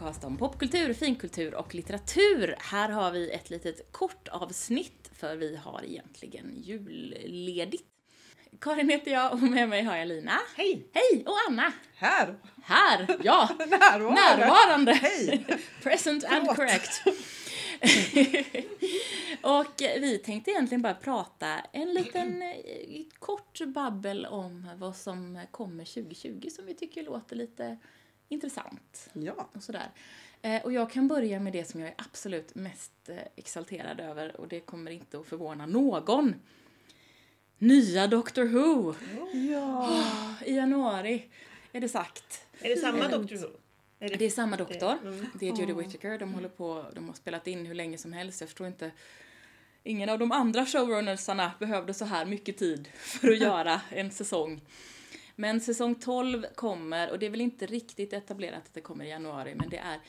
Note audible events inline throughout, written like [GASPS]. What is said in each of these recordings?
podcast om popkultur, finkultur och litteratur. Här har vi ett litet kort avsnitt för vi har egentligen julledigt. Karin heter jag och med mig har jag Lina. Hej! Hej! Och Anna. Här! Här, ja! [LAUGHS] Närvarande! Närvarande! Hej! [LAUGHS] Present and correct. [LAUGHS] och vi tänkte egentligen bara prata en liten eh, kort babbel om vad som kommer 2020 som vi tycker låter lite intressant Ja, och sådär. Eh, och jag kan börja med det som jag är absolut mest eh, exalterad över och det kommer inte att förvåna någon. Nya Doctor Who! ja. I januari är det sagt. Är det samma Doctor Who? Är Det är samma doktor. Mm. Det är Jodie Whittaker. De håller på, de har spelat in hur länge som helst. Jag förstår inte. Ingen av de andra showrunnersarna behövde så här mycket tid för att [LAUGHS] göra en säsong. Men säsong 12 kommer och det är väl inte riktigt etablerat att det kommer i januari men det är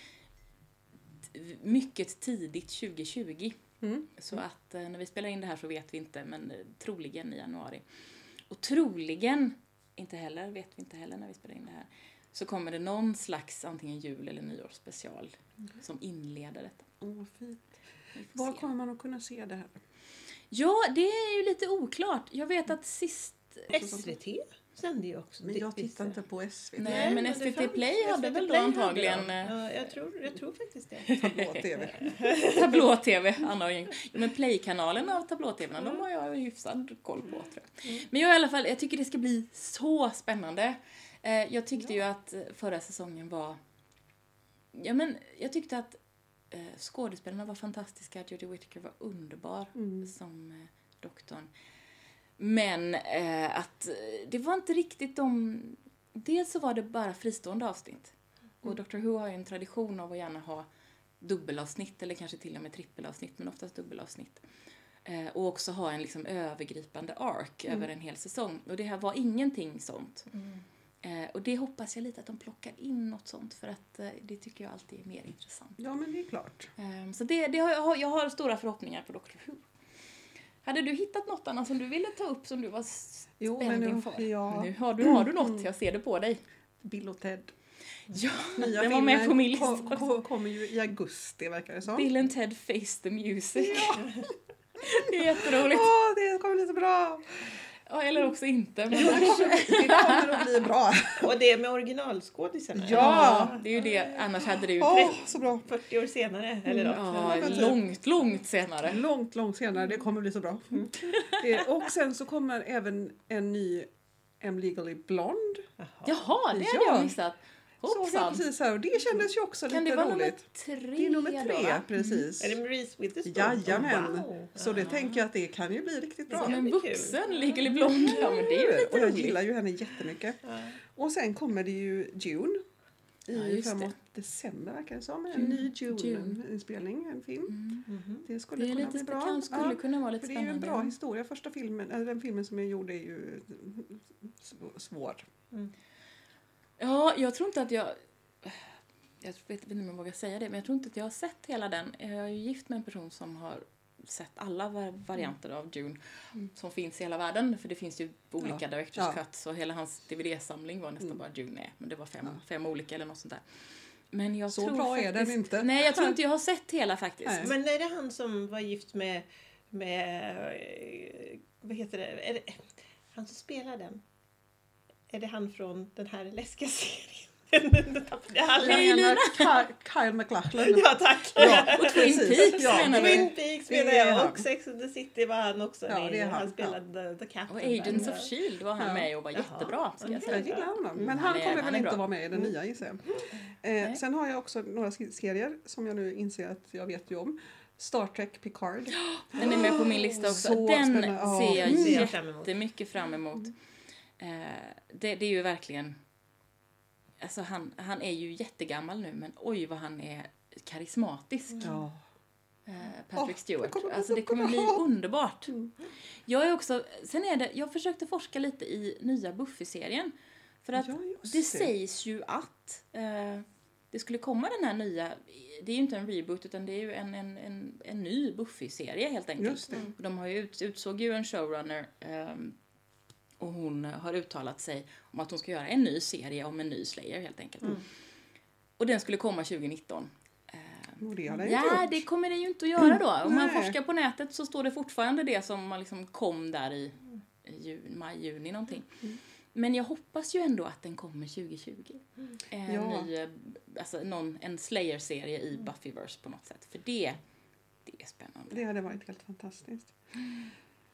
mycket tidigt 2020. Mm. Så att eh, när vi spelar in det här så vet vi inte men eh, troligen i januari. Och troligen, inte heller, vet vi inte heller när vi spelar in det här, så kommer det någon slags antingen jul eller nyårsspecial som inleder detta. Åh, vad fint. Var kommer man att kunna se det här? Ja, det är ju lite oklart. Jag vet att sist... SVT sände ju också. Men jag tittar inte på SVT. Nej, men det SVT fanns- Play hade SVT väl då antagligen, eh, Ja, jag tror, jag tror faktiskt det. Tablå-tv. [LAUGHS] Tablå-tv, Anna och gäng. Jo, men Play-kanalen av Tablå-TVn, de har jag hyfsad koll på tror jag. Men jag i alla fall, jag tycker det ska bli så spännande. Eh, Jag tyckte ju att förra säsongen var... Ja men, jag tyckte att eh, skådespelarna var fantastiska, Jodie Whittaker var underbar som eh, doktorn. Men eh, att eh, det var inte riktigt de... Dels så var det bara fristående avsnitt. Och Dr Who har ju en tradition av att gärna ha dubbelavsnitt eller kanske till och med trippelavsnitt, men oftast dubbelavsnitt. Eh, och också ha en liksom övergripande ark över en hel säsong. Och det här var ingenting sånt. Eh, och det hoppas jag lite att de plockar in något sånt för att eh, det tycker jag alltid är mer intressant. Ja, men det är klart. Eh, så det, det har, jag, har- jag har stora förhoppningar på Dr Who. Hade du hittat något annat som du ville ta upp som du var Jo, spänd men nu- inför? ja. Nu har du, har du något, jag ser det på dig. Bill och Ted. Ja, Nya den var med på min lista. ko- ko- kommer ju i augusti verkar det som. Bill and Ted Face the Music. [LAUGHS] det är jätteroligt. Åh, det kommer bli så bra! Ja, eller också inte. Men [LAUGHS] Det kommer, det kommer att bli bra. Och det med originalskådisarna? Ja. det är ju det. Annars hade det ju... Åh, så bra. 40 år senare, eller då? Ja, typ. långt, långt senare. Långt, långt senare. Det kommer bli så bra. [LAUGHS] Eh, Och sen så kommer även en ny I'm legally blonde. Jaha, det hade Ja. jag missat. Såg jag Hoppsan. precis här och det kändes ju också Kan det lite vara nummer roligt. tre Det är nummer då, tre, va? precis. Är det Reese Witherspoon? Jajamän. Wow. Så det tänker jag att det kan ju bli riktigt bra. Som en vuxen Legally Blonde. Ja, men det är ju lite och jag roligt. gillar ju henne jättemycket. Ja. Och sen kommer det ju June. Ja, I just framåt det. december verkar det som. En ny June. June-inspelning, en film. Mhm. Det skulle Det är kunna lite bli bra. kan, skulle Ja, kunna vara lite för det är ju en spännande. bra historia. Första filmen, eller den filmen som jag gjorde är ju sv- svår. Ja, jag tror inte att jag... Jag vet inte om jag vågar säga det, men jag tror inte att jag har sett hela den. Jag är ju gift med en person som har sett alla va- varianter av Dune som finns i hela världen. För det finns ju olika Ja. directors Ja. cuts och hela hans DVD-samling var nästan bara Dune. Nej, men det var fem, Ja. fem olika eller något sånt där. Men jag Så tror bra är den faktiskt, inte. Nej, jag tror [LAUGHS] inte jag har sett hela faktiskt. Nej. Men är det han som var gift med, med eh, vad heter det, är det han som spelar den? Är det han från den här läskiga serien? [LAUGHS] Jag. Nej, Lina. Ky- Kyle MacLachlan. [LAUGHS] Ja, tack! Ja, Och [LAUGHS] Twin. Peaks Ja. menar du? Twin Peaks spelar jag han. och Sex and the City var han också Ja, med det är han, Han ja. spelade The Captain. Och Agents of Shield var han Ja. med och var Jaha. jättebra, ska jag Jag säga. gillar honom. Men Han han är- kommer han väl inte vara med i den nya gissar jag. Eh, Nej. sen har jag också några se- serier som jag nu inser att jag vet ju om. Star Trek Picard. [GASPS] Den är med på min lista också. [GASPS] Så Den spännande. Ja. ser jag Mm. Jag jättemycket fram emot. Eh, det, det är ju verkligen... Alltså han, han är ju jättegammal nu, men oj vad han är karismatisk. Ja. Eh, Patrick Åh, Stewart. det alltså så det kommer bli underbart. Mm. Jag är också... Sen är det... Jag försökte forska lite i nya Buffy-serien. För att Ja, det det. sägs ju att eh, det skulle komma den här nya... Det är ju inte en reboot utan det är ju en, en, en, en ny Buffy-serie helt enkelt. Just det. Och De har ju ut, utsåg ju en showrunner ehm, och hon har uttalat sig om att hon ska göra en ny serie om en ny Slayer helt enkelt. Mm. och den skulle komma 2019. Och det ju Ja, gjort. det kommer det ju inte att göra då. Om man forskar på nätet så står det fortfarande det som man liksom kom där i ju, maj, juni någonting. Mm. Men jag hoppas ju ändå att den kommer 2020. En Ja. ny, eh, alltså någon, en Slayer-serie i Buffyverse på något sätt. För det, det är spännande. Det hade varit helt fantastiskt.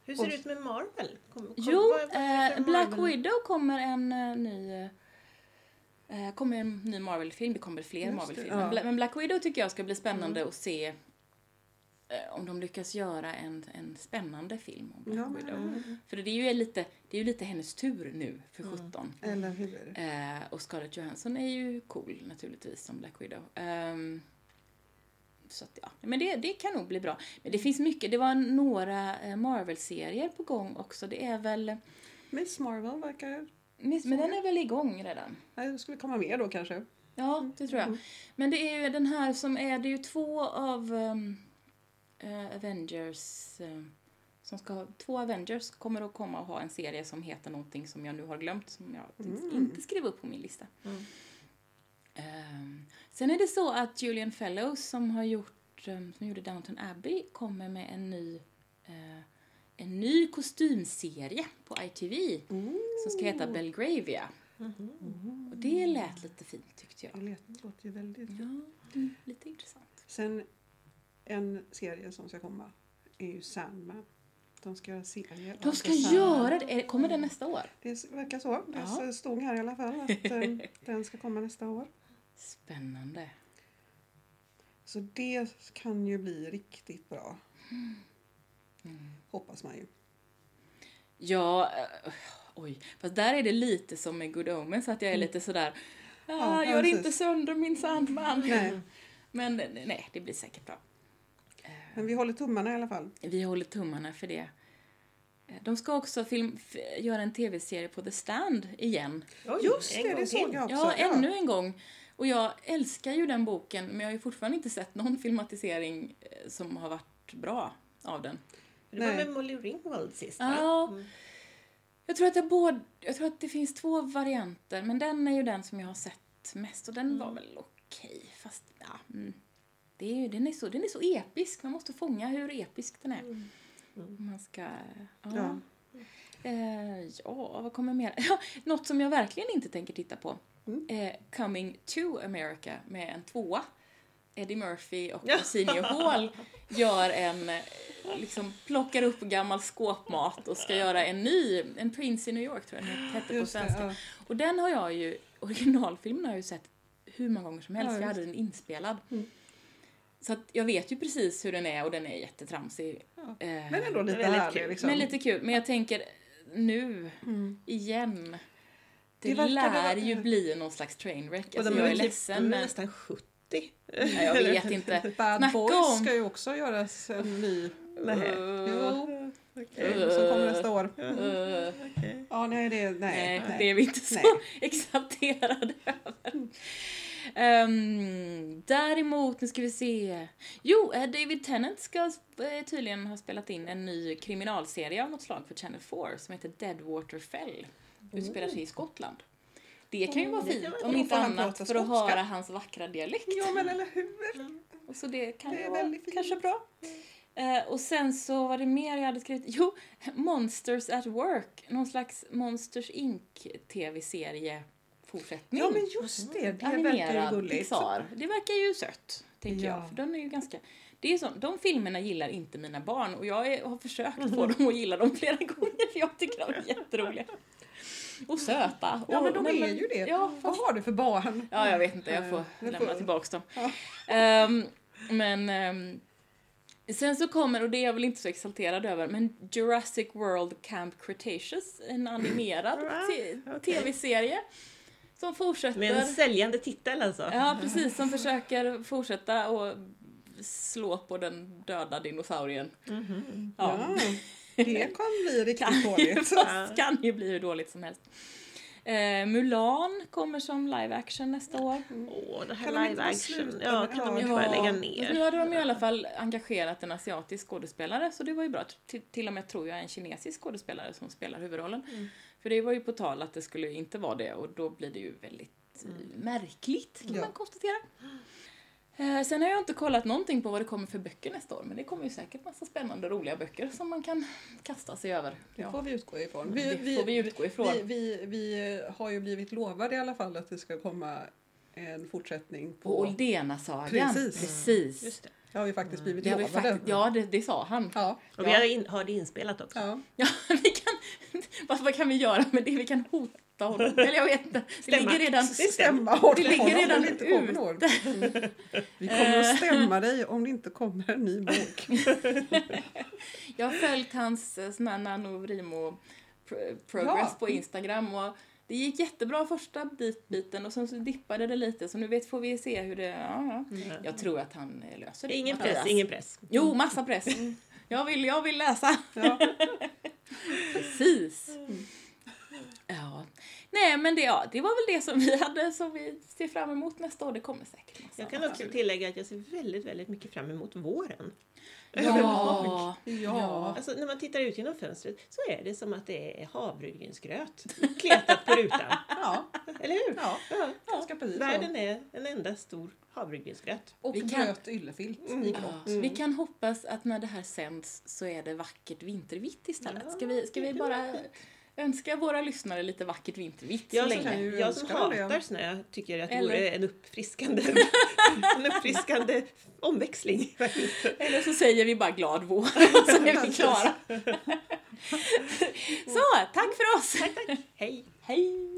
Hur ser det ut med Marvel? Kom, kom, Jo, eh, Black Marvel? Widow kommer en eh, ny eh, kommer en ny Marvel-film, det kommer fler Marvel-filmer. ja. Men Black Widow tycker jag ska bli spännande att se om de lyckas göra en, en spännande film om Black Ja, Widow. För det är ju lite, det är ju lite hennes tur nu för 17. Eller hur? Eh, och Scarlett Johansson är ju cool naturligtvis som Black Widow. Ehm, så att, ja, men det, det kan nog bli bra. Men det finns mycket, det var några eh, Marvel-serier på gång också. Det är väl, Miss Marvel verkar... men men den är väl igång redan? Nej, det skulle komma mer då kanske. Ja, det tror jag. Men det är ju den här som är, det är ju två av ehm, eh, Avengers ehm, som ska ha, två Avengers kommer att komma och ha en serie som heter någonting som jag nu har glömt som jag Mm. inte skrev upp på min lista. Mm. Ehm, sen är det så att Julian Fellows som har gjort, ehm, som gjorde Downton Abbey kommer med en ny eh, en ny kostymserie på ITV som ska heta Belgravia. Mhm. Och det lät lite fint tyckte jag. Det låter ju väldigt Ja, mm, lite intressant. Sen en serie som ska komma är ju Sandman. De ska göra serier De ska göra det. Kommer den nästa år? Det verkar så. Det Ja. stod här i alla fall att eh, [LAUGHS] den ska komma nästa år. Spännande. Så det kan ju bli riktigt bra. Mm. Hoppas man ju. Ja, eh, oj. Fast där är det lite som med Good Omens att jag är lite sådär ah, Ja, Gör precis. inte sönder min Sandman. Nej. Men eh, nej, det blir säkert bra. Men vi håller tummarna i alla fall. Vi håller tummarna för det. Eh, De ska också film, göra en tv-serie på The Stand igen. Oj, Just det, det såg jag också. Ja, ännu en gång. Och jag älskar ju den boken, men jag har ju fortfarande inte sett någon filmatisering eh, som har varit bra av den. Det var Nej. med Molly Ringwald sist va? Ja. Mm. Jag tror, att det både, jag tror att det finns två varianter, men den är ju den som jag har sett mest och den var väl okej. Fast, ja. Mm. Det är ju, den, är så, den är så episk, man måste fånga hur episk den är. Mm. Man ska... Ja. Ja. Eh, ja, vad kommer mer? [LAUGHS] Ja, något som jag verkligen inte tänker titta på. Mm. Eh, Coming to America med en tvåa. Eddie Murphy och. Arsenio Hall gör en, liksom plockar upp gammal skåpmat och ska göra en ny, en Prince i New York tror jag den hette på svenska. ja. Och den har jag ju, originalfilmen har jag ju sett hur många gånger som helst, Ja, jag hade den inspelad. Mm. Så att jag vet ju precis hur den är och den är jättetramsig. Ja. Eh, Men ändå lite härlig. kul. Liksom. men lite kul. Men jag tänker nu, Mm. igen. Det, Det lär ju bli någon slags trainwreck. Alltså, jag är är väl typ, de ledsen är men nästan 70. Nej, jag vet inte. Bad Snacka Boys om- ska ju också göras en ny. Nej. Jo, Okej. eh, som kommer nästa år. Uh. Ja, nej, det, nej, nej, nej. det är vi inte så Nej. [LAUGHS] exalterade över. Ehm, däremot, nu ska vi se. Jo, eh, David Tennant ska eh, tydligen ha spelat in en ny kriminalserie av något slag för Channel 4 som heter Deadwater Fell. Utspelar sig i Skottland. Det kan ju vara fint, om inte annat för att höra hans vackra dialekt. Ja, men eller hur? Och så det kan Det ju är vara väldigt fint. kanske bra. Eh, och sen så var det mer jag hade skrivit. Jo, Monsters at Work. Någon slags Monsters Inc. tv-serie fortsättning. Ja, men just det. Det verkar ju Animerad gulligt. Pixar. Det verkar ju sött, tänker Ja. jag. För den är ju ganska... Det är så, de filmerna gillar inte mina barn och jag är, har försökt få [LAUGHS] dem att gilla dem flera gånger för jag tycker de är jätteroliga. Och söta. Ja, och, men de nej, är ju det. Ja, Vad har du för barn? Ja, jag vet inte. Jag får Eh, det lämna får- tillbaks dem. Ja. Ehm, men ehm, sen så kommer, och det är jag väl inte så exalterad över, men Jurassic World Camp Cretaceous, en animerad t- Okej. tv-serie. Som fortsätter... Med en säljande titel alltså. Ja, precis. Som försöker fortsätta och slå på den döda dinosaurien. Mhm. Ja. Ja, det kan bli [LAUGHS] riktigt Kan ju, dåligt. fast kan ju bli hur dåligt som helst. Eh, Mulan kommer som live action nästa år. Åh, det här Kan live action. Ja, kan de ja, inte bara lägga Nu ner? hade de i alla fall engagerat en asiatisk skådespelare så det var ju bra. Till, till och med tror jag en kinesisk skådespelare som spelar huvudrollen. Mm. För det var ju på tal att det skulle inte vara det och då blir det ju väldigt väldigt märkligt kan Ja. man konstatera. Eh, Sen har jag inte kollat någonting på vad det kommer för böcker nästa år men det kommer ju säkert massa spännande roliga böcker som man kan kasta sig över. Det Ja, får vi utgå ifrån. det får vi utgå ifrån. Vi, vi, vi har ju blivit lovade i alla fall att det ska komma en fortsättning På på... Oldenasagan. Precis. Precis. Just det. Det har vi faktiskt blivit Det har vi lovade. faktiskt, ja, det, det sa han. Ja. Och vi har, in, har det inspelat också. ja. Ja, [LAUGHS] vi kan, [LAUGHS] vad, vad kan vi göra med det? Vi kan hota honom. Eller jag vet inte. Det ligger redan... Stämma hårt Det ligger honom redan det inte kommer någon. Vi kommer att stämma dig om det inte kommer en ny bok. Jag har följt hans eh, sån här nanovrimo pr- progress Ja. på Instagram och det gick jättebra första bit, biten och sen så dippade det lite så nu vet, får vi se hur det... Ja, ja. Jag tror att han eh, löser det. Ingen press, ingen press. Jo, massa press. Jag vill, jag vill läsa. Ja. [LAUGHS] Precis. Ja. Nej, men det, ja, det var väl det som vi hade som vi ser fram emot nästa år. Det kommer säkert massa Jag kan också kul. tillägga att jag ser väldigt, väldigt mycket fram emot våren. Ja. Ja. Alltså när man tittar ut genom fönstret så är det som att det är havregrynsgröt kletat på rutan. Ja. Eller hur? Ja. Ja. Ganska precis så. Världen är en enda stor havregrynsgröt. Och Vi kan- blöt yllefilt Mm. Ja, grått. Vi kan hoppas att när det här sänds så är det vackert vintervitt istället. Ja, Ska vi, ska vi bara önska våra lyssnare lite vackert vintervitt så som, länge? jag som hatar snö tycker att det Eller- vore en uppfriskande, [LAUGHS] en uppfriskande omväxling. Eller så säger vi bara glad vår [LAUGHS] så är vi klara. [LAUGHS] så, tack för oss! Hej! Hej!